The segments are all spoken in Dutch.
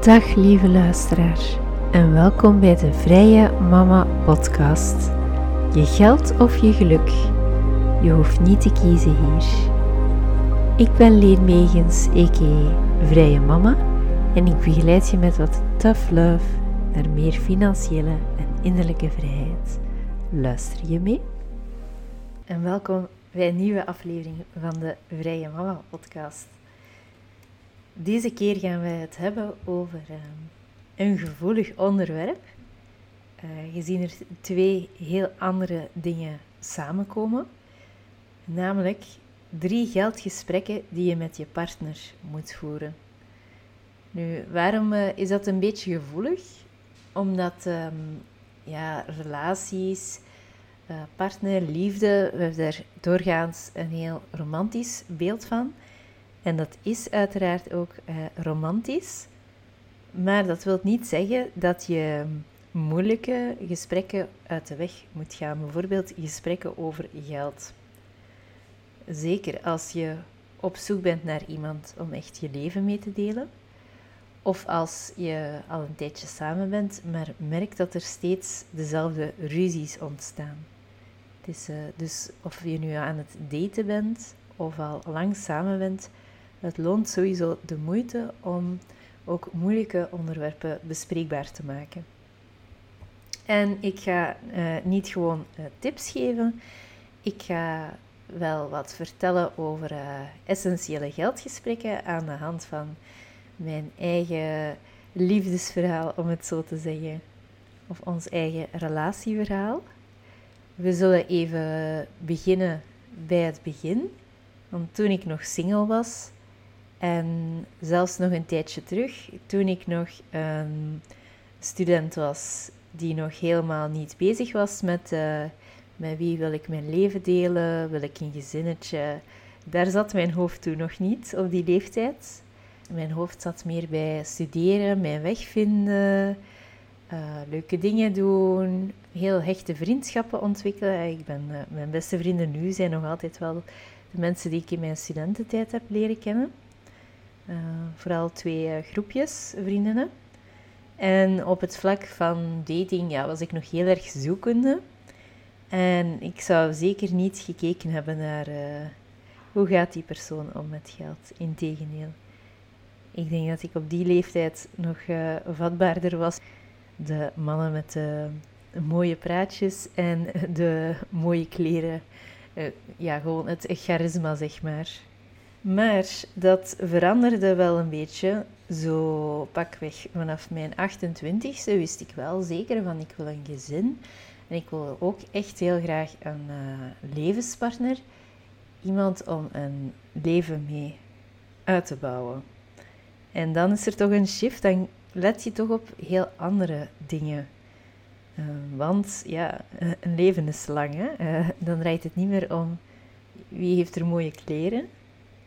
Dag lieve luisteraar en welkom bij de Vrije Mama Podcast. Je geld of je geluk, je hoeft niet te kiezen hier. Ik ben Leen Megens. Vrije Mama en ik begeleid je met wat tough love naar meer financiële en innerlijke vrijheid. Luister je mee? En welkom bij een nieuwe aflevering van de Vrije Mama Podcast. Deze keer gaan wij het hebben over uh, een gevoelig onderwerp. Je ziet er twee heel andere dingen samenkomen. Namelijk drie geldgesprekken die je met je partner moet voeren. Nu, waarom uh, is dat een beetje gevoelig? Omdat um, ja, relaties, partner, liefde, we hebben daar doorgaans een heel romantisch beeld van. En dat is uiteraard ook uh, romantisch. Maar dat wil niet zeggen dat je moeilijke gesprekken uit de weg moet gaan. Bijvoorbeeld gesprekken over geld. Zeker als je op zoek bent naar iemand om echt je leven mee te delen. Of als je al een tijdje samen bent, maar merkt dat er steeds dezelfde ruzies ontstaan. Het is, uh, dus of je nu aan het daten bent of al lang samen bent, het loont sowieso de moeite om ook moeilijke onderwerpen bespreekbaar te maken. En ik ga uh, niet gewoon uh, tips geven, ik ga wel wat vertellen over uh, essentiële geldgesprekken aan de hand van mijn eigen liefdesverhaal, om het zo te zeggen, of ons eigen relatieverhaal. We zullen even beginnen bij het begin. Want toen ik nog single was, en zelfs nog een tijdje terug, toen ik nog een student was die nog helemaal niet bezig was met, uh, met wie wil ik mijn leven delen, wil ik een gezinnetje. Daar zat mijn hoofd toen nog niet op die leeftijd. Mijn hoofd zat meer bij studeren, mijn weg vinden, uh, leuke dingen doen, heel hechte vriendschappen ontwikkelen. Ik ben, uh, mijn beste vrienden nu zijn nog altijd wel de mensen die ik in mijn studententijd heb leren kennen. Uh, vooral twee uh, groepjes vriendinnen. En op het vlak van dating ja, was ik nog heel erg zoekende. En ik zou zeker niet gekeken hebben naar uh, hoe gaat die persoon om met geld. Integendeel. Ik denk dat ik op die leeftijd nog vatbaarder was. De mannen met de mooie praatjes en de mooie kleren. ja, gewoon het charisma, zeg maar. Maar dat veranderde wel een beetje. Zo pakweg vanaf mijn 28ste wist ik wel zeker van ik wil een gezin. En ik wil ook echt heel graag een uh, levenspartner. Iemand om een leven mee uit te bouwen. En dan is er toch een shift. Dan let je toch op heel andere dingen. Uh, want ja, een leven is lang. Hè? Uh, dan draait het niet meer om wie heeft er mooie kleren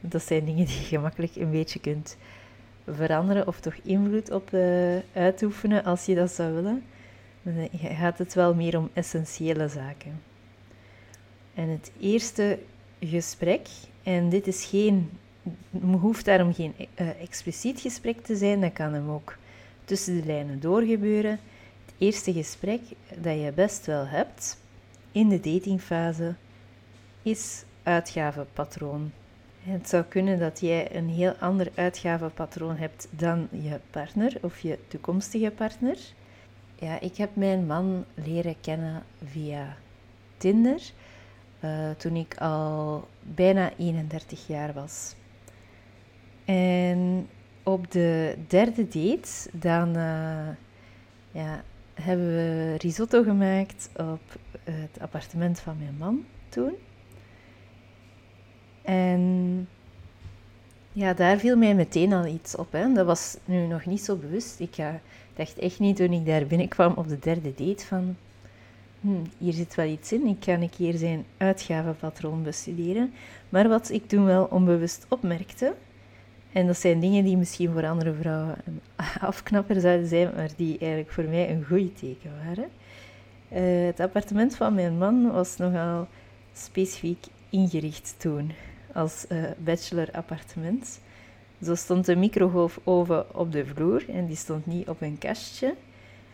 dat zijn dingen die je gemakkelijk een beetje kunt veranderen of toch invloed op uh, uitoefenen als je dat zou willen. Dan eh, gaat het wel meer om essentiële zaken. En het eerste gesprek, en dit is geen, hoeft daarom geen uh, expliciet gesprek te zijn, dat kan hem ook tussen de lijnen doorgebeuren. Het eerste gesprek dat je best wel hebt in de datingfase is uitgavenpatroon. Het zou kunnen dat jij een heel ander uitgavenpatroon hebt dan je partner of je toekomstige partner. Ja, ik heb mijn man leren kennen via Tinder uh, toen ik al bijna 31 jaar was. En op de derde date dan uh, ja, hebben we risotto gemaakt op het appartement van mijn man toen. En ja, daar viel mij meteen al iets op. Hè. Dat was nu nog niet zo bewust. Ik uh, dacht echt niet toen ik daar binnenkwam op de derde date van... Hm, hier zit wel iets in. Ik ga een keer zijn uitgavenpatroon bestuderen. Maar wat ik toen wel onbewust opmerkte... En dat zijn dingen die misschien voor andere vrouwen een afknapper zouden zijn, maar die eigenlijk voor mij een goed teken waren. Uh, het appartement van mijn man was nogal specifiek ingericht toen als uh, bachelor appartement. Zo stond de microgolfoven op de vloer en die stond niet op een kastje.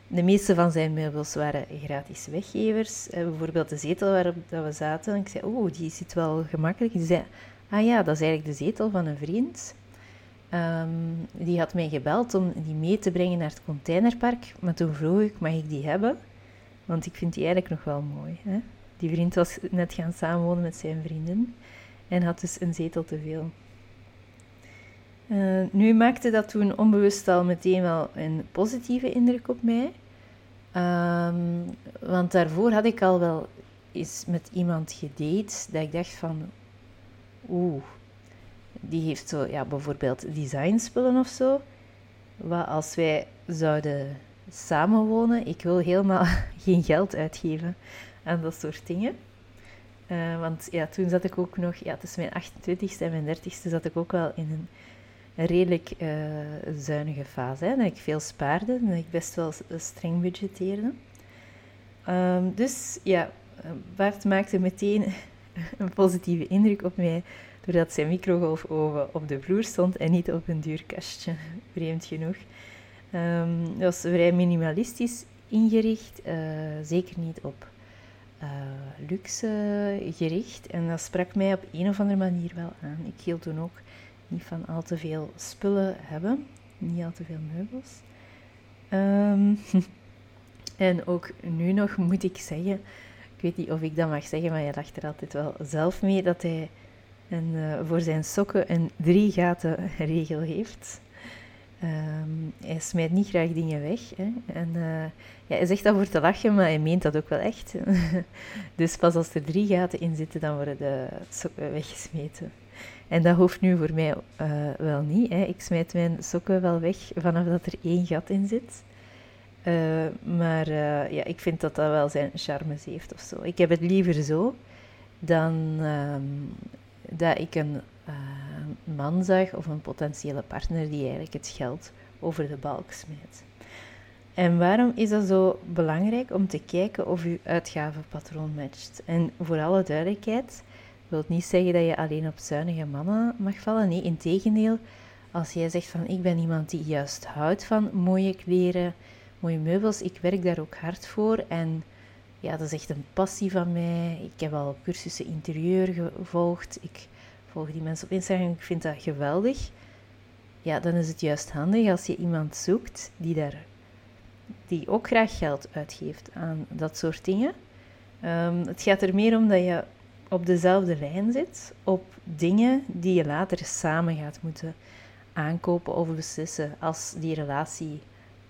De meeste van zijn meubels waren gratis weggevers. Eh, bijvoorbeeld de zetel waarop dat we zaten. Ik zei, oh, die zit wel gemakkelijk. Die zei, ah ja, dat is eigenlijk de zetel van een vriend. Ehm, die had mij gebeld om die mee te brengen naar het containerpark. Maar toen vroeg ik, mag ik die hebben? Want ik vind die eigenlijk nog wel mooi. Hè? Die vriend was net gaan samenwonen met zijn vrienden. En had dus een zetel te veel. Uh, nu maakte dat toen onbewust al meteen wel een positieve indruk op mij. Ehm, want daarvoor had ik al wel eens met iemand gedate dat ik dacht van... Oeh, die heeft zo, ja, bijvoorbeeld designspullen of zo. Wat als wij zouden samenwonen, ik wil helemaal geen geld uitgeven aan dat soort dingen. Uh, want ja, toen zat ik ook nog, ja, tussen mijn 28ste en mijn 30ste zat ik ook wel in een redelijk uh, zuinige fase. Hè, dat ik veel spaarde en dat ik best wel streng budgetteerde. Um, dus ja, Bart maakte meteen een positieve indruk op mij doordat zijn microgolfoven op de vloer stond en niet op een duur kastje, vreemd genoeg. Um, dat was vrij minimalistisch ingericht, zeker niet op uh, luxe gericht. En dat sprak mij op een of andere manier wel aan. Ik hield toen ook niet van al te veel spullen hebben, niet al te veel meubels. Um, en ook nu nog moet ik zeggen, ik weet niet of ik dat mag zeggen, maar je dacht er altijd wel zelf mee dat hij een, uh, voor zijn sokken een drie gaten regel heeft. Um, hij smijt niet graag dingen weg. Hè. En, uh, ja, hij zegt dat voor te lachen, maar hij meent dat ook wel echt. dus pas als er drie gaten in zitten, dan worden de sokken weggesmeten. En dat hoeft nu voor mij uh, wel niet. Hè. Ik smijt mijn sokken wel weg vanaf dat er één gat in zit. Uh, maar ja, ik vind dat dat wel zijn charmes heeft of zo. Ik heb het liever zo dan um, dat ik een man zag of een potentiële partner die eigenlijk het geld over de balk smijt. En waarom is dat zo belangrijk om te kijken of uw uitgavenpatroon matcht? En voor alle duidelijkheid, wil niet zeggen dat je alleen op zuinige mannen mag vallen. Nee, integendeel, als jij zegt van ik ben iemand die juist houdt van mooie kleren, mooie meubels, ik werk daar ook hard voor en ja, dat is echt een passie van mij. Ik heb al cursussen interieur gevolgd. Ik volg die mensen op Instagram. Ik vind dat geweldig. Ja, dan is het juist handig als je iemand zoekt die daar die ook graag geld uitgeeft aan dat soort dingen. Um, het gaat er meer om dat je op dezelfde lijn zit, op dingen die je later samen gaat moeten aankopen of beslissen. Als die relatie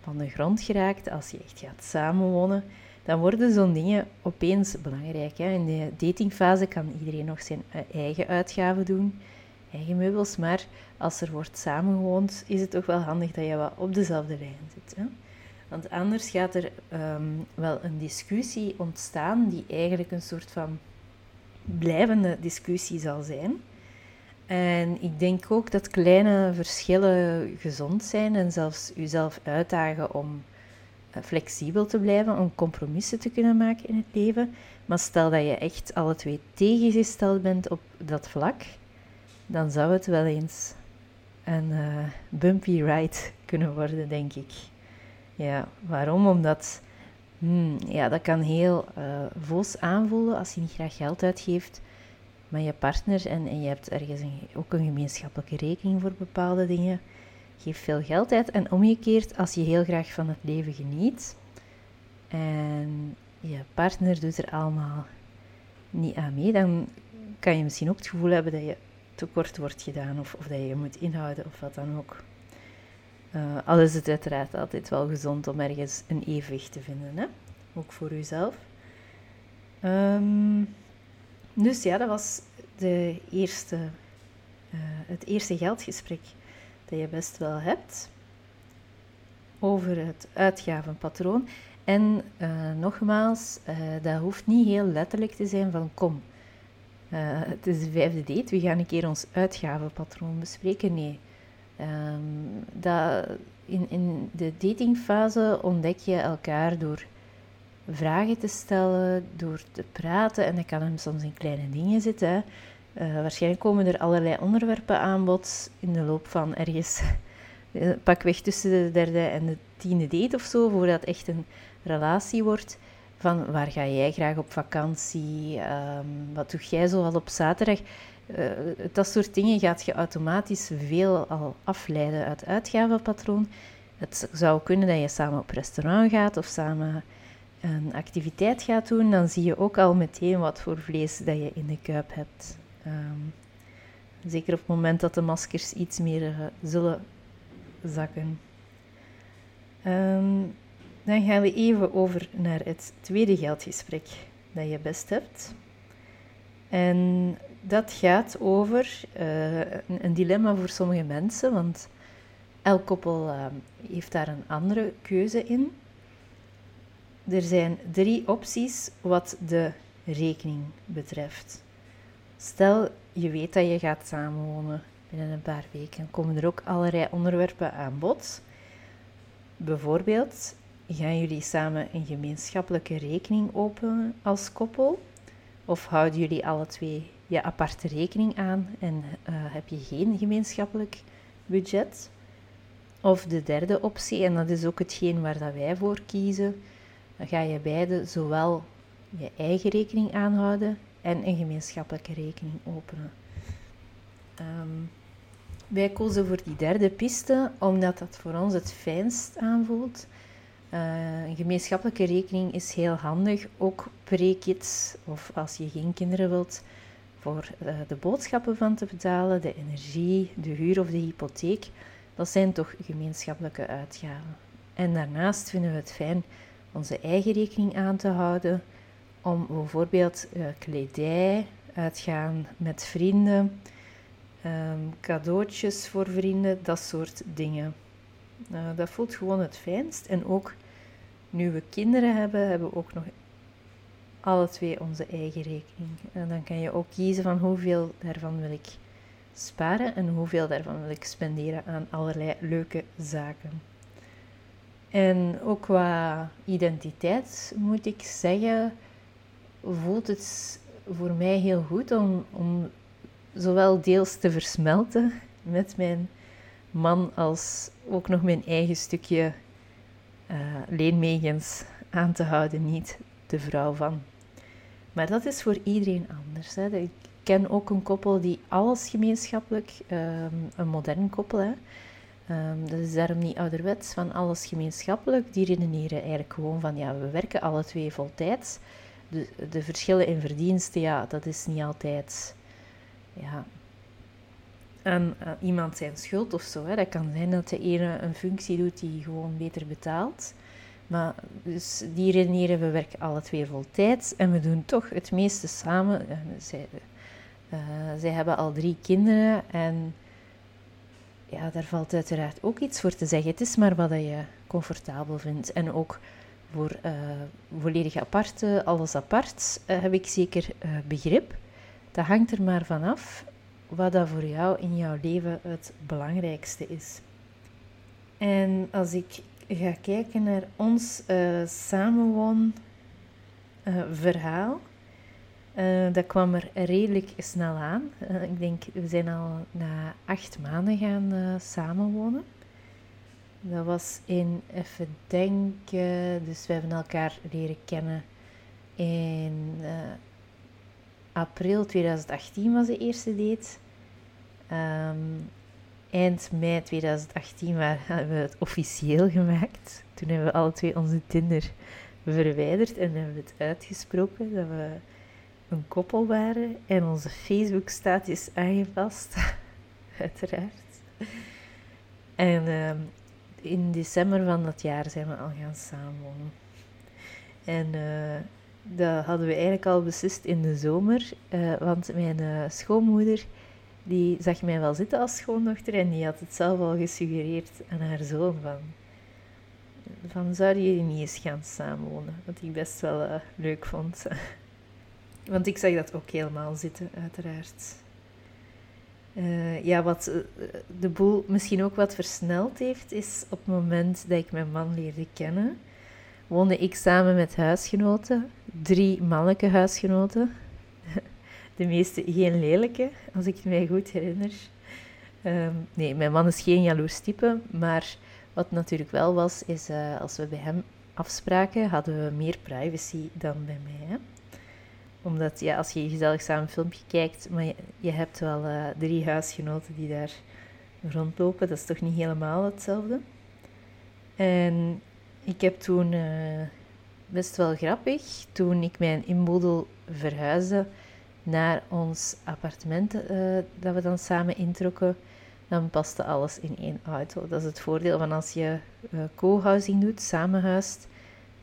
van de grond geraakt, als je echt gaat samenwonen, dan worden zo'n dingen opeens belangrijk. Hè. In de datingfase kan iedereen nog zijn eigen uitgaven doen, eigen meubels, maar als er wordt samengewoond, is het toch wel handig dat je wat op dezelfde lijn zit. Hè. Want anders gaat er um, wel een discussie ontstaan die eigenlijk een soort van blijvende discussie zal zijn. En ik denk ook dat kleine verschillen gezond zijn en zelfs jezelf uitdagen om eh, flexibel te blijven, om compromissen te kunnen maken in het leven. Maar stel dat je echt alle twee tegengesteld bent op dat vlak, dan zou het wel eens een uh, bumpy ride kunnen worden, denk ik. Ja, waarom? Omdat hmm, ja, dat kan heel uh, aanvoelen als je niet graag geld uitgeeft met je partner en, en je hebt ergens een, ook een gemeenschappelijke rekening voor bepaalde dingen geef veel geld uit. En omgekeerd, als je heel graag van het leven geniet en je partner doet er allemaal niet aan mee, dan kan je misschien ook het gevoel hebben dat je tekort wordt gedaan of, of dat je je moet inhouden of wat dan ook. Uh, al is het uiteraard altijd wel gezond om ergens een evenwicht te vinden, hè? ook voor jezelf. Um, dus ja, dat was de eerste, uh, het eerste geldgesprek dat je best wel hebt over het uitgavenpatroon. En uh, nogmaals, uh, dat hoeft niet heel letterlijk te zijn van kom, uh, het is de vijfde date, we gaan een keer ons uitgavenpatroon bespreken. Nee, um, dat, in, in de datingfase ontdek je elkaar door vragen te stellen, door te praten. En dat kan hem soms in kleine dingen zitten. Waarschijnlijk komen er allerlei onderwerpen aan bod in de loop van ergens pakweg tussen de derde en de tiende date of zo, voordat echt een relatie wordt. Van waar ga jij graag op vakantie? Ehm, wat doe jij zo al op zaterdag? Uh, dat soort dingen gaat je automatisch veel al afleiden uit uitgavenpatroon. Het zou kunnen dat je samen op restaurant gaat of samen een activiteit gaat doen. Dan zie je ook al meteen wat voor vlees dat je in de kuip hebt. Ehm, zeker op het moment dat de maskers iets meer uh, zullen zakken. Um, dan gaan we even over naar het tweede geldgesprek dat je best hebt. En dat gaat over uh, een, dilemma voor sommige mensen, want elk koppel uh, heeft daar een andere keuze in. Er zijn drie opties wat de rekening betreft. Stel, je weet dat je gaat samenwonen binnen een paar weken, komen er ook allerlei onderwerpen aan bod. Bijvoorbeeld, gaan jullie samen een gemeenschappelijke rekening openen als koppel? Of houden jullie alle twee je aparte rekening aan en uh, heb je geen gemeenschappelijk budget? Of de derde optie, en dat is ook hetgeen waar dat wij voor kiezen, dan ga je beide zowel je eigen rekening aanhouden en een gemeenschappelijke rekening openen. Um, wij kozen voor die derde piste omdat dat voor ons het fijnst aanvoelt. Uh, een gemeenschappelijke rekening is heel handig, ook pre-kids of als je geen kinderen wilt, voor uh, de boodschappen van te betalen, de energie, de huur of de hypotheek. Dat zijn toch gemeenschappelijke uitgaven. En daarnaast vinden we het fijn onze eigen rekening aan te houden om bijvoorbeeld uh, kledij, uitgaan met vrienden, um, cadeautjes voor vrienden, dat soort dingen. Uh, dat voelt gewoon het fijnst. En ook nu we kinderen hebben, hebben we ook nog alle twee onze eigen rekening. En dan kan je ook kiezen van hoeveel daarvan wil ik sparen en hoeveel daarvan wil ik spenderen aan allerlei leuke zaken. En ook qua identiteit moet ik zeggen, voelt het voor mij heel goed om, om zowel deels te versmelten met mijn man als ook nog mijn eigen stukje uh, leenmeegens aan te houden, niet de vrouw van. Maar dat is voor iedereen anders. Hè. Ik ken ook een koppel die alles gemeenschappelijk, um, een modern koppel, hè. Um, dat is daarom niet ouderwets van alles gemeenschappelijk. Die redeneren eigenlijk gewoon van ja, we werken alle twee voltijds. De, de verschillen in verdiensten, ja, dat is niet altijd ja, aan, iemand zijn schuld of zo. Hè. Dat kan zijn dat de ene een functie doet die gewoon beter betaalt. Maar dus die redeneren, we werken alle twee voltijds en we doen toch het meeste samen. Zij, uh, zij hebben al drie kinderen en ja, daar valt uiteraard ook iets voor te zeggen. Het is maar wat je comfortabel vindt. En ook voor uh, volledig apart, alles apart, uh, heb ik zeker begrip. Dat hangt er maar vanaf wat dat voor jou in jouw leven het belangrijkste is. En als ik ga kijken naar ons samenwoon verhaal, uh, dat kwam er redelijk snel aan. ik denk, we zijn al na acht maanden gaan samenwonen. Dat was in, even denken, dus we hebben elkaar leren kennen in april 2018 was de eerste date. Um, eind mei 2018 hebben we het officieel gemaakt. Toen hebben we alle twee onze Tinder verwijderd en hebben we het uitgesproken dat we een koppel waren en onze Facebook-staat is aangepast, uiteraard. En um, in december van dat jaar zijn we al gaan samenwonen. En uh, dat hadden we eigenlijk al beslist in de zomer, uh, want mijn uh, schoonmoeder die zag mij wel zitten als schoondochter en die had het zelf al gesuggereerd aan haar zoon van, van zouden jullie niet eens gaan samenwonen? Wat ik best wel leuk vond. Want ik zag dat ook helemaal zitten, uiteraard. Uh, ja, wat de boel misschien ook wat versneld heeft, is op het moment dat ik mijn man leerde kennen, woonde ik samen met huisgenoten, drie mannelijke huisgenoten, de meeste geen lelijke, als ik het mij goed herinner. Ehm, nee, mijn man is geen jaloers type, maar wat natuurlijk wel was, is uh, als we bij hem afspraken, hadden we meer privacy dan bij mij. Omdat ja, als je gezellig samen een filmpje kijkt, maar je, hebt wel uh, drie huisgenoten die daar rondlopen, dat is toch niet helemaal hetzelfde. En ik heb toen uh, best wel grappig, toen ik mijn inbodel verhuisde naar ons appartement uh, dat we dan samen introkken, dan paste alles in één auto. Dat is het voordeel van als je uh, co-housing doet, samenhuist,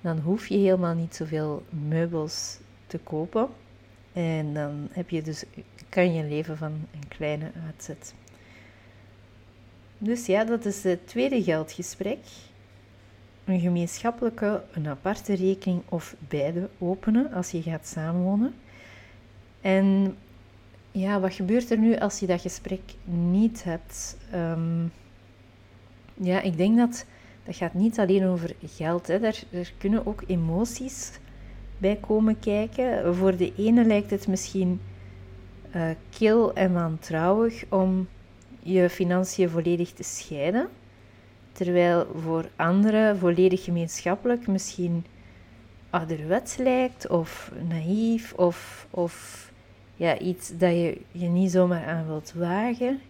dan hoef je helemaal niet zoveel meubels te kopen. En dan heb je dus, kan je leven van een kleine uitzet. Dus ja, dat is het tweede geldgesprek. Een gemeenschappelijke, een aparte rekening of beide openen als je gaat samenwonen. En ja, wat gebeurt er nu als je dat gesprek niet hebt? Ehm, ja, ik denk dat dat gaat niet alleen over geld. Hè. Er, er kunnen ook emoties bij komen kijken. Voor de ene lijkt het misschien uh, kil en wantrouwig om je financiën volledig te scheiden. Terwijl voor anderen volledig gemeenschappelijk misschien ouderwets lijkt of naïef of, of ja, iets dat je je niet zomaar aan wilt wagen.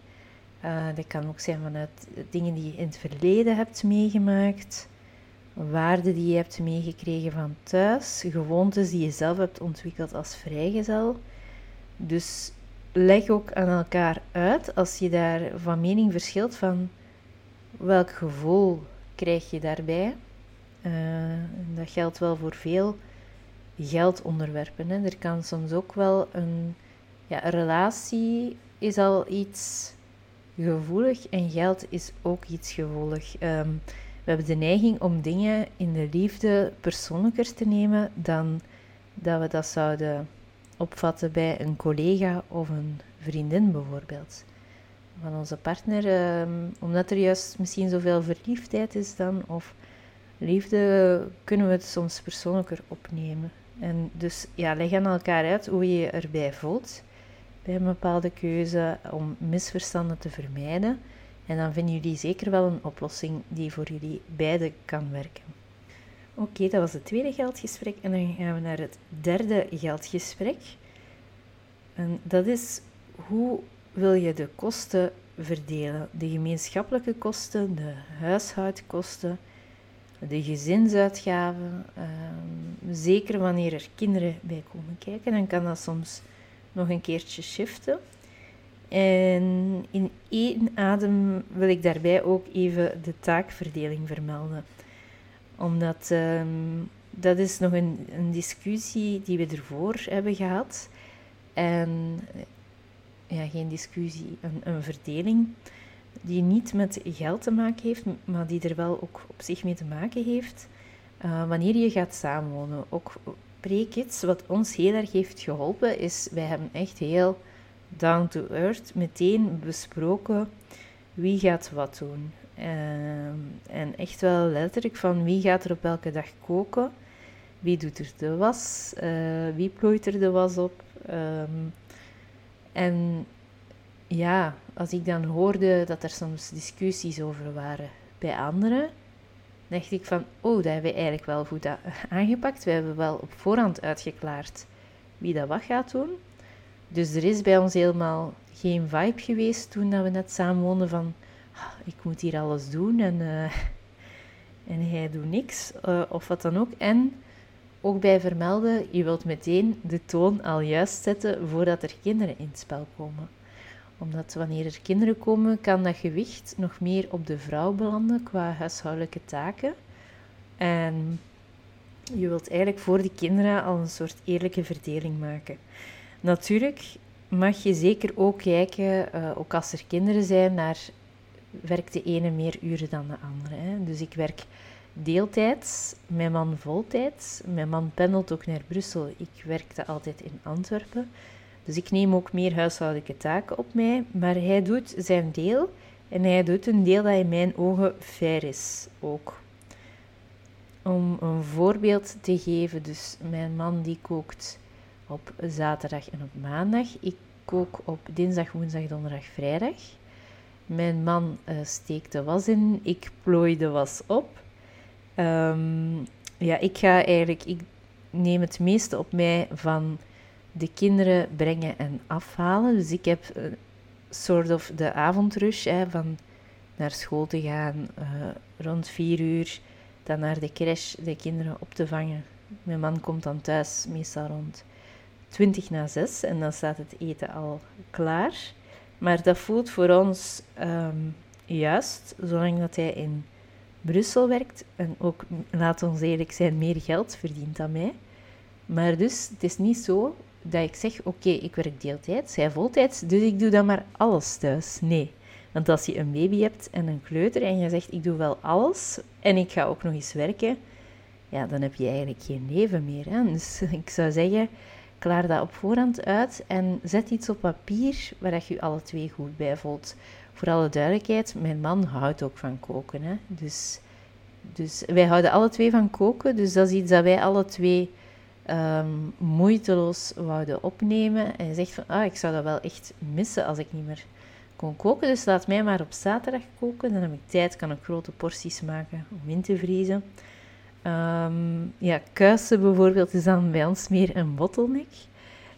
Uh, dat kan ook zijn vanuit dingen die je in het verleden hebt meegemaakt, waarden die je hebt meegekregen van thuis, gewoontes die je zelf hebt ontwikkeld als vrijgezel. Dus leg ook aan elkaar uit als je daar van mening verschilt van welk gevoel krijg je daarbij. Uh, dat geldt wel voor veel geldonderwerpen. Hè. Er kan soms ook wel een, ja, een relatie is al iets gevoelig en geld is ook iets gevoelig. Ehm, we hebben de neiging om dingen in de liefde persoonlijker te nemen dan dat we dat zouden opvatten bij een collega of een vriendin bijvoorbeeld. Van onze partner, ehm, omdat er juist misschien zoveel verliefdheid is dan, of liefde, kunnen we het soms persoonlijker opnemen. En dus ja, leg aan elkaar uit hoe je je erbij voelt bij een bepaalde keuze om misverstanden te vermijden. En dan vinden jullie zeker wel een oplossing die voor jullie beiden kan werken. Oké, dat was het tweede geldgesprek. En dan gaan we naar het derde geldgesprek. En dat is hoe wil je de kosten verdelen? De gemeenschappelijke kosten, de huishoudkosten, de gezinsuitgaven. Ehm, zeker wanneer er kinderen bij komen kijken, dan kan dat soms nog een keertje shiften. En in één adem wil ik daarbij ook even de taakverdeling vermelden. Omdat ehm, dat is nog een, een discussie die we ervoor hebben gehad. En ja, geen discussie, een, een verdeling die niet met geld te maken heeft, maar die er wel ook op zich mee te maken heeft. Uh, wanneer je gaat samenwonen, ook pre-kids, wat ons heel erg heeft geholpen, is wij hebben echt heel down to earth meteen besproken wie gaat wat doen. Uh, en echt wel letterlijk van wie gaat er op welke dag koken, wie doet er de was, uh, wie plooit er de was op. Um, en ja, als ik dan hoorde dat er soms discussies over waren bij anderen, dacht ik van, oh, dat hebben we eigenlijk wel goed aangepakt. We hebben wel op voorhand uitgeklaard wie dat wat gaat doen. Dus er is bij ons helemaal geen vibe geweest toen dat we net samen woonden van, ah, ik moet hier alles doen en, uh, en hij doet niks, uh, of wat dan ook. En ook bij vermelden, je wilt meteen de toon al juist zetten voordat er kinderen in het spel komen omdat wanneer er kinderen komen, kan dat gewicht nog meer op de vrouw belanden qua huishoudelijke taken. En je wilt eigenlijk voor de kinderen al een soort eerlijke verdeling maken. Natuurlijk mag je zeker ook kijken, uh, ook als er kinderen zijn, naar werkt de ene meer uren dan de andere. Hè? Dus ik werk deeltijds, mijn man voltijds. Mijn man pendelt ook naar Brussel. Ik werkte altijd in Antwerpen. Dus ik neem ook meer huishoudelijke taken op mij, maar hij doet zijn deel en hij doet een deel dat in mijn ogen fair is ook. Om een voorbeeld te geven, dus mijn man die kookt op zaterdag en op maandag. Ik kook op dinsdag, woensdag, donderdag, vrijdag. Mijn man uh, steekt de was in, ik plooi de was op. Ehm, ja, ik ga eigenlijk, ik neem het meeste op mij van de kinderen brengen en afhalen. Dus ik heb een soort of de avondrush hè, van naar school te gaan uh, rond vier uur, dan naar de crash de kinderen op te vangen. Mijn man komt dan thuis meestal rond 20 na 6 en dan staat het eten al klaar. Maar dat voelt voor ons ehm, juist, zolang dat hij in Brussel werkt en ook, laat ons eerlijk zijn, meer geld verdient dan mij. Maar dus, het is niet zo dat ik zeg, oké, ik werk deeltijds, hij voltijds, dus ik doe dan maar alles thuis. Nee. Want als je een baby hebt en een kleuter en je zegt, ik doe wel alles en ik ga ook nog eens werken, ja, dan heb je eigenlijk geen leven meer. Hè? Dus ik zou zeggen, klaar dat op voorhand uit en zet iets op papier waar je je alle twee goed bij voelt. Voor alle duidelijkheid, mijn man houdt ook van koken. Hè? Dus, dus wij houden alle twee van koken, dus dat is iets dat wij alle twee um, moeiteloos wouden opnemen. En zegt van, ah, ik zou dat wel echt missen als ik niet meer kon koken. Dus laat mij maar op zaterdag koken. Dan heb ik tijd, kan ik grote porties maken om in te vriezen. Um, ja, kuisen bijvoorbeeld is dan bij ons meer een bottleneck.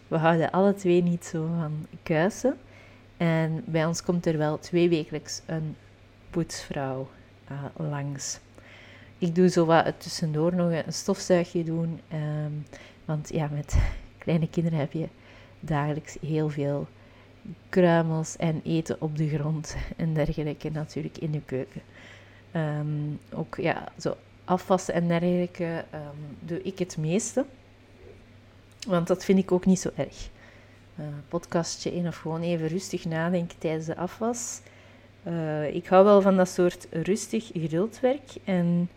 We houden alle twee niet zo van kuisen. En bij ons komt er wel twee wekelijks een poetsvrouw uh, langs. Ik doe zo wat tussendoor nog een stofzuigje doen. Um, want ja, met kleine kinderen heb je dagelijks heel veel kruimels en eten op de grond en dergelijke natuurlijk in de keuken. Um, ook ja, zo afwassen en dergelijke um, doe ik het meeste. Want dat vind ik ook niet zo erg. Uh, podcastje in of gewoon even rustig nadenken tijdens de afwas. Uh, ik hou wel van dat soort rustig geduldwerk. En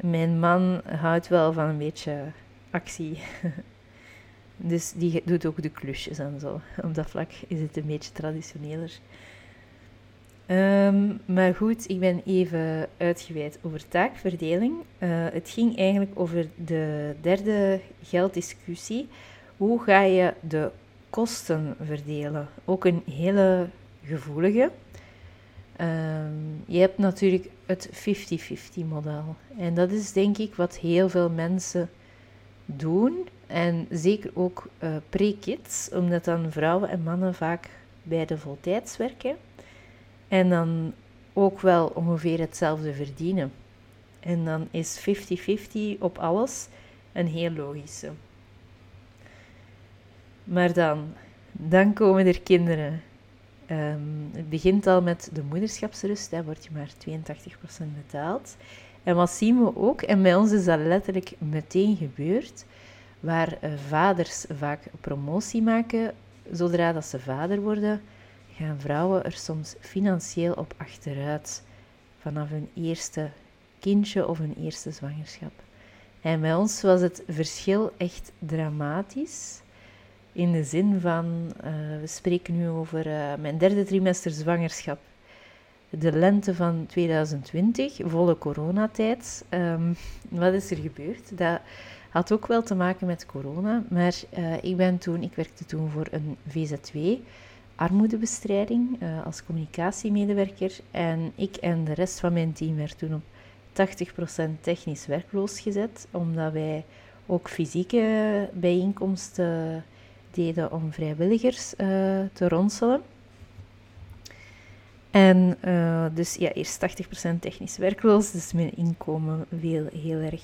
mijn man houdt wel van een beetje actie. dus die doet ook de klusjes en zo. Op dat vlak is het een beetje traditioneler. Um, maar goed, ik ben even uitgeweid over taakverdeling. Uh, het ging eigenlijk over de derde gelddiscussie. Hoe ga je de kosten verdelen? Ook een hele gevoelige. Um, je hebt natuurlijk het 50-50 model. En dat is denk ik wat heel veel mensen doen. En zeker ook uh, pre-kids, omdat dan vrouwen en mannen vaak bij de voltijds werken. En dan ook wel ongeveer hetzelfde verdienen. En dan is 50-50 op alles een heel logische. Maar dan, dan komen er kinderen. Um, het begint al met de moederschapsrust, daar word je maar 82% betaald. En wat zien we ook, en bij ons is dat letterlijk meteen gebeurd, waar uh, vaders vaak promotie maken, zodra dat ze vader worden, gaan vrouwen er soms financieel op achteruit vanaf hun eerste kindje of hun eerste zwangerschap. En bij ons was het verschil echt dramatisch. In de zin van, uh, we spreken nu over uh, mijn derde trimester zwangerschap. De lente van 2020, volle coronatijd. Um, wat is er gebeurd? Dat had ook wel te maken met corona, maar uh, ik ben toen, ik werkte toen voor een VZW, armoedebestrijding uh, als communicatiemedewerker. En ik en de rest van mijn team werd toen op 80% technisch werkloos gezet, omdat wij ook fysieke bijeenkomsten deden om vrijwilligers uh, te ronselen. En uh, dus ja, eerst 80% technisch werkloos, dus mijn inkomen viel heel erg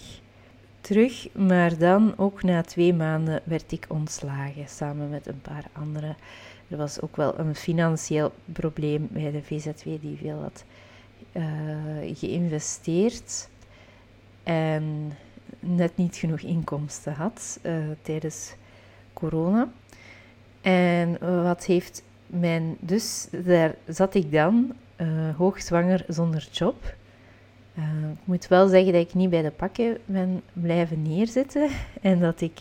terug. Maar dan, ook na twee maanden, werd ik ontslagen, samen met een paar anderen. Er was ook wel een financieel probleem bij de VZW die veel had uh, geïnvesteerd en net niet genoeg inkomsten had uh, tijdens corona. En wat heeft mijn... Dus daar zat ik dan, uh, hoogzwanger zonder job. ik moet wel zeggen dat ik niet bij de pakken ben blijven neerzitten en dat ik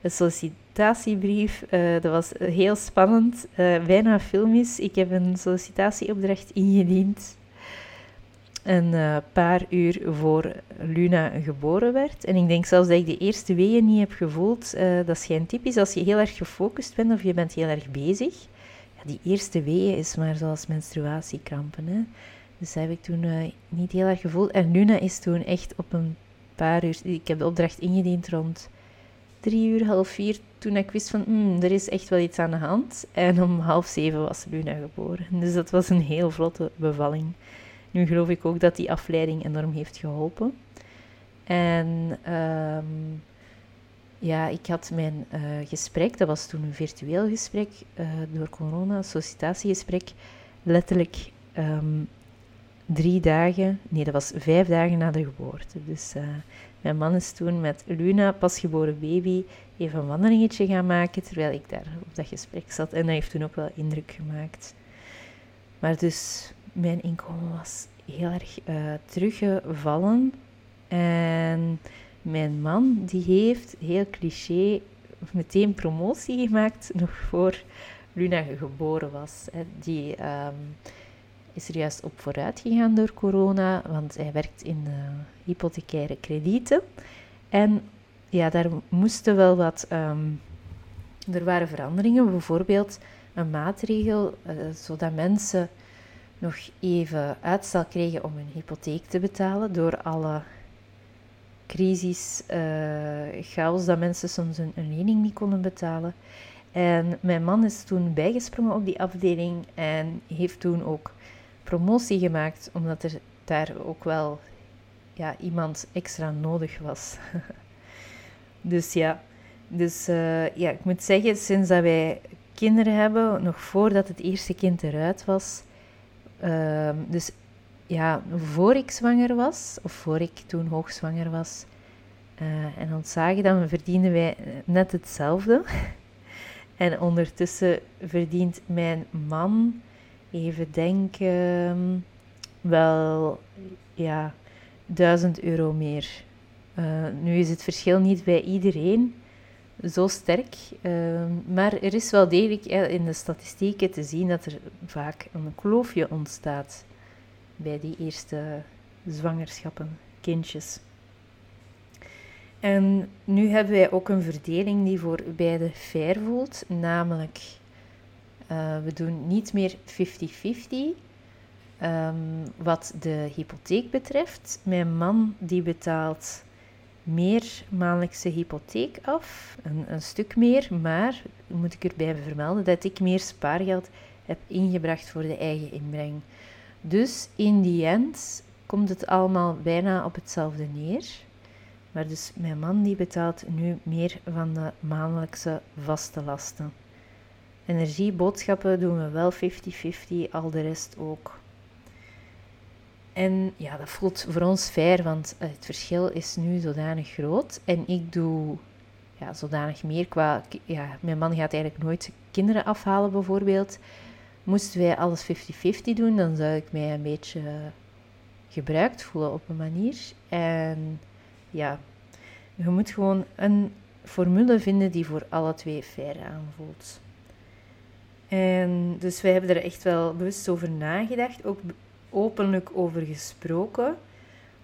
een sollicitatiebrief. Uh, dat was heel spannend, uh, bijna filmisch. Ik heb een sollicitatieopdracht ingediend. een uh, paar uur voor Luna geboren werd. En ik denk zelfs dat ik de eerste weeën niet heb gevoeld. Dat schijnt typisch als je heel erg gefocust bent of je bent heel erg bezig. Ja, die eerste weeën is maar zoals menstruatiekrampen. Hè. Dus dat heb ik toen niet heel erg gevoeld. En Luna is toen echt op een paar uur... Ik heb de opdracht ingediend rond drie uur, half vier, toen ik wist van, mm, er is echt wel iets aan de hand. En om half zeven was Luna geboren. Dus dat was een heel vlotte bevalling. Nu geloof ik ook dat die afleiding enorm heeft geholpen. En um, ja, ik had mijn uh, gesprek, dat was toen een virtueel gesprek uh, door corona, sollicitatiegesprek, letterlijk um, drie dagen, nee, dat was vijf dagen na de geboorte. Dus uh, mijn man is toen met Luna, pasgeboren baby, even een wandelingetje gaan maken terwijl ik daar op dat gesprek zat. En dat heeft toen ook wel indruk gemaakt. Maar dus mijn inkomen was heel erg uh, teruggevallen. En mijn man, die heeft, heel cliché, meteen promotie gemaakt nog voor Luna geboren was. Hè. Die um, is er juist op vooruit gegaan door corona, want hij werkt in uh, hypothecaire kredieten. En ja, daar moesten wel wat... Um, er waren veranderingen, bijvoorbeeld een maatregel, uh, zodat mensen nog even uitstel kregen om hun hypotheek te betalen door alle crisis, uh, chaos, dat mensen soms een, een, lening niet konden betalen. En mijn man is toen bijgesprongen op die afdeling en heeft toen ook promotie gemaakt, omdat er daar ook wel ja, iemand extra nodig was. dus ja, dus, uh, ja, ik moet zeggen, sinds dat wij kinderen hebben, nog voordat het eerste kind eruit was, uh, dus ja, voor ik zwanger was, of voor ik toen hoogzwanger was, uh, en ontzagen, dan verdienden wij net hetzelfde. en ondertussen verdient mijn man, even denken, wel ja, 1000 euro meer. Uh, nu is het verschil niet bij iedereen zo sterk, uh, maar er is wel degelijk in de statistieken te zien dat er vaak een kloofje ontstaat bij die eerste zwangerschappen, kindjes. En nu hebben wij ook een verdeling die voor beide fair voelt, namelijk uh, we doen niet meer 50-50 Um, wat de hypotheek betreft, mijn man die betaalt meer maandelijkse hypotheek af, een, een, stuk meer, maar moet ik erbij vermelden dat ik meer spaargeld heb ingebracht voor de eigen inbreng. Dus in die end komt het allemaal bijna op hetzelfde neer. Maar dus mijn man die betaalt nu meer van de maandelijkse vaste lasten. Energieboodschappen doen we wel 50-50, al de rest ook. En ja, dat voelt voor ons fair, want het verschil is nu zodanig groot. En ik doe ja, zodanig meer qua... Ja, mijn man gaat eigenlijk nooit kinderen afhalen, bijvoorbeeld. Moesten wij alles 50-50 doen, dan zou ik mij een beetje gebruikt voelen op een manier. En ja, je moet gewoon een formule vinden die voor alle twee fair aanvoelt. En dus wij hebben er echt wel bewust over nagedacht. Ook openlijk over gesproken.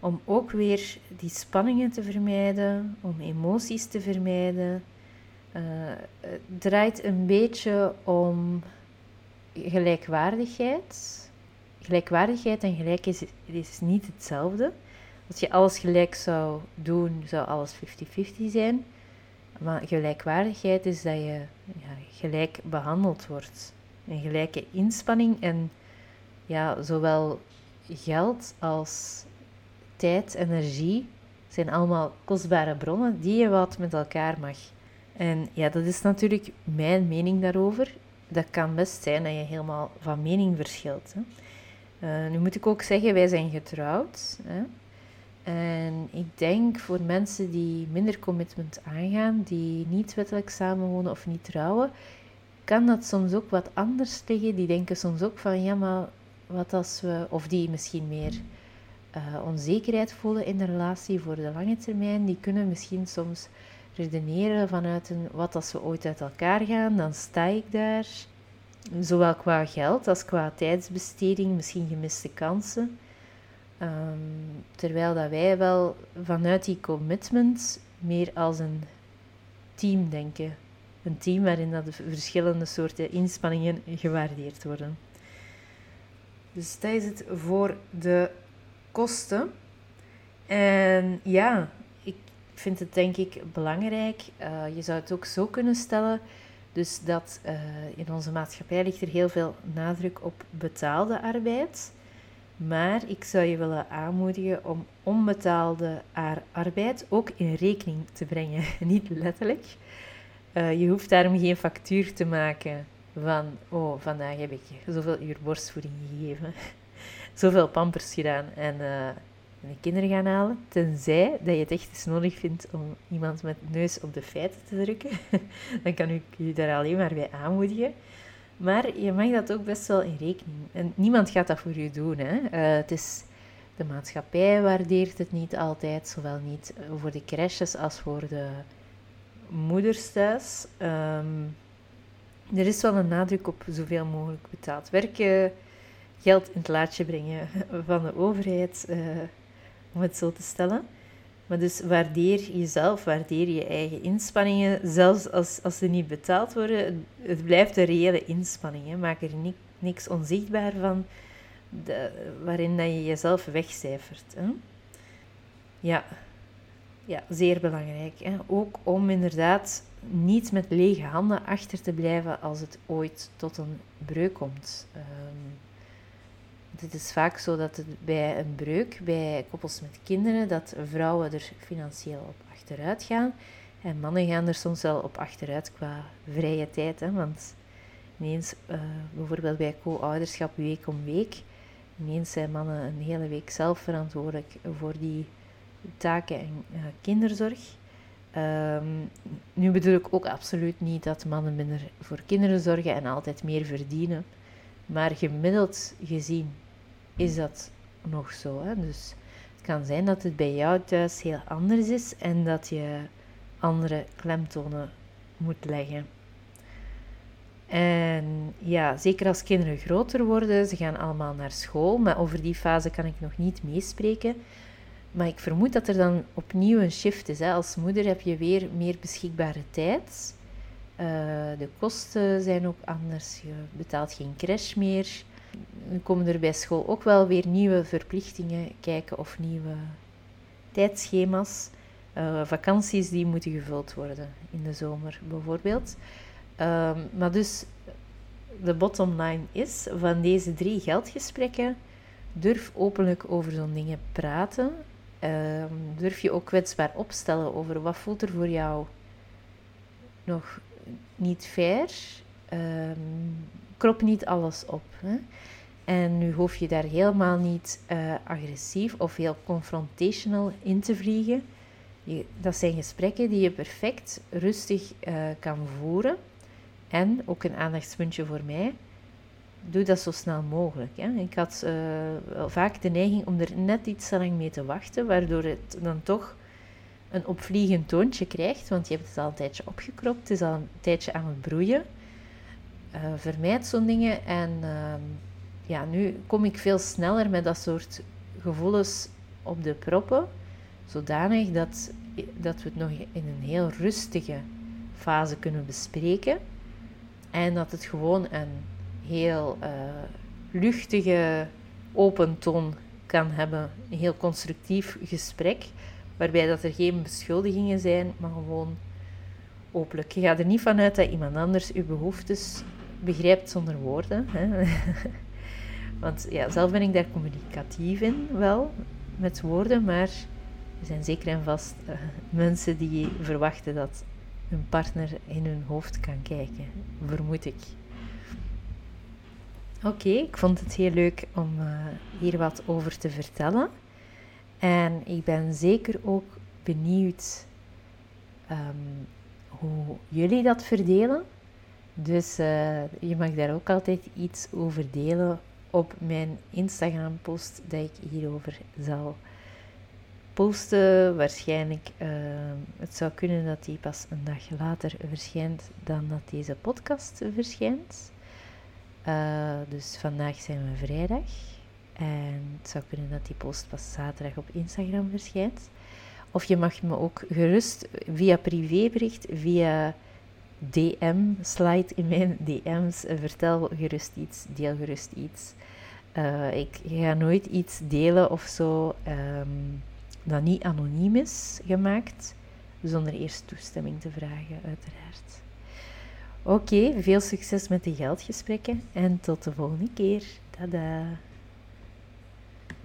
Om ook weer die spanningen te vermijden, om emoties te vermijden. Uh, het draait een beetje om gelijkwaardigheid. Gelijkwaardigheid en gelijk is, is niet hetzelfde. Als je alles gelijk zou doen, zou alles 50-50 zijn. Maar gelijkwaardigheid is dat je ja, gelijk behandeld wordt. Een gelijke inspanning en ja, zowel geld als tijd, energie zijn allemaal kostbare bronnen die je wat met elkaar mag. En ja, dat is natuurlijk mijn mening daarover. Dat kan best zijn dat je helemaal van mening verschilt. Hè. Uh, nu moet ik ook zeggen, wij zijn getrouwd. Hè. En ik denk voor mensen die minder commitment aangaan, die niet wettelijk samenwonen of niet trouwen, kan dat soms ook wat anders liggen. Die denken soms ook van, ja, maar wat als we, of die misschien meer uh, onzekerheid voelen in de relatie voor de lange termijn, die kunnen misschien soms redeneren vanuit een wat als we ooit uit elkaar gaan, dan sta ik daar. Zowel qua geld als qua tijdsbesteding, misschien gemiste kansen. Ehm, terwijl dat wij wel vanuit die commitment meer als een team denken. Een team waarin dat de verschillende soorten inspanningen gewaardeerd worden. Dus dat is het voor de kosten. En ja, ik vind het denk ik belangrijk. Uh, je zou het ook zo kunnen stellen. Dus dat uh, in onze maatschappij ligt er heel veel nadruk op betaalde arbeid. Maar ik zou je willen aanmoedigen om onbetaalde arbeid ook in rekening te brengen. Niet letterlijk. Uh, je hoeft daarom geen factuur te maken van, oh, vandaag heb ik zoveel uur borstvoeding gegeven, zoveel pampers gedaan en uh, de kinderen gaan halen. Tenzij dat je het echt eens nodig vindt om iemand met neus op de feiten te drukken. Dan kan ik je daar alleen maar bij aanmoedigen. Maar je mag dat ook best wel in rekening. En niemand gaat dat voor je doen. Hè. Uh, het is, de maatschappij waardeert het niet altijd, zowel niet voor de crèches als voor de moeders thuis. Um, er is wel een nadruk op zoveel mogelijk betaald werken, geld in het laadje brengen van de overheid, uh, om het zo te stellen. Maar dus waardeer jezelf, waardeer je eigen inspanningen, zelfs als, als ze niet betaald worden. Het blijft een reële inspanning. Hè. Maak er niks onzichtbaar van de, waarin dat je jezelf wegcijfert. Hè. Ja. ja, zeer belangrijk. Hè. Ook om inderdaad niet met lege handen achter te blijven als het ooit tot een breuk komt. Um, het is vaak zo dat het bij een breuk, bij koppels met kinderen, dat vrouwen er financieel op achteruit gaan. En mannen gaan er soms wel op achteruit qua vrije tijd. Hè, want ineens, uh, bijvoorbeeld bij co-ouderschap week om week, ineens zijn mannen een hele week zelf verantwoordelijk voor die taken en uh, kinderzorg. Um, nu bedoel ik ook absoluut niet dat mannen minder voor kinderen zorgen en altijd meer verdienen. Maar gemiddeld gezien is dat nog zo. Hè? Dus het kan zijn dat het bij jou thuis heel anders is en dat je andere klemtonen moet leggen. En ja, zeker als kinderen groter worden, ze gaan allemaal naar school, maar over die fase kan ik nog niet meespreken. Maar ik vermoed dat er dan opnieuw een shift is. Hè. Als moeder heb je weer meer beschikbare tijd. Uh, de kosten zijn ook anders. Je betaalt geen crash meer. Komen er bij school ook wel weer nieuwe verplichtingen kijken of nieuwe tijdschema's. Uh, vakanties die moeten gevuld worden in de zomer bijvoorbeeld. Uh, maar dus de bottom line is van deze drie geldgesprekken durf openlijk over zo'n dingen praten. Ehm, durf je ook kwetsbaar opstellen over wat voelt er voor jou nog niet fair. Um, krop niet alles op. Hè? En nu hoef je daar helemaal niet uh, agressief of heel confrontational in te vliegen. Je, dat zijn gesprekken die je perfect rustig uh, kan voeren. En ook een aandachtspuntje voor mij doe dat zo snel mogelijk. Hè. Ik had uh, vaak de neiging om er net iets te lang mee te wachten, waardoor het dan toch een opvliegend toontje krijgt, want je hebt het al een tijdje opgekropt, het is al een tijdje aan het broeien. Uh, vermijd zo'n dingen en uh, ja, nu kom ik veel sneller met dat soort gevoelens op de proppen, zodanig dat, dat we het nog in een heel rustige fase kunnen bespreken en dat het gewoon een heel uh, luchtige, open toon kan hebben. Een heel constructief gesprek, waarbij dat er geen beschuldigingen zijn, maar gewoon openlijk. Je gaat er niet vanuit dat iemand anders je behoeftes begrijpt zonder woorden. Hè? Want ja, zelf ben ik daar communicatief in, wel, met woorden, maar er zijn zeker en vast uh, mensen die verwachten dat hun partner in hun hoofd kan kijken, vermoed ik. Oké, ik vond het heel leuk om uh, hier wat over te vertellen. En ik ben zeker ook benieuwd um, hoe jullie dat verdelen. Dus uh, je mag daar ook altijd iets over delen op mijn Instagram-post dat ik hierover zal posten. Waarschijnlijk, uh, het zou kunnen dat die pas een dag later verschijnt dan dat deze podcast verschijnt. Uh, dus vandaag zijn we vrijdag. En het zou kunnen dat die post pas zaterdag op Instagram verschijnt. Of je mag me ook gerust via privébericht, via DM, slide in mijn DM's, vertel gerust iets, deel gerust iets. Uh, ik ga nooit iets delen of zo um, dat niet anoniem is gemaakt, zonder eerst toestemming te vragen, uiteraard. Oké, veel succes met de geldgesprekken en tot de volgende keer. Tada!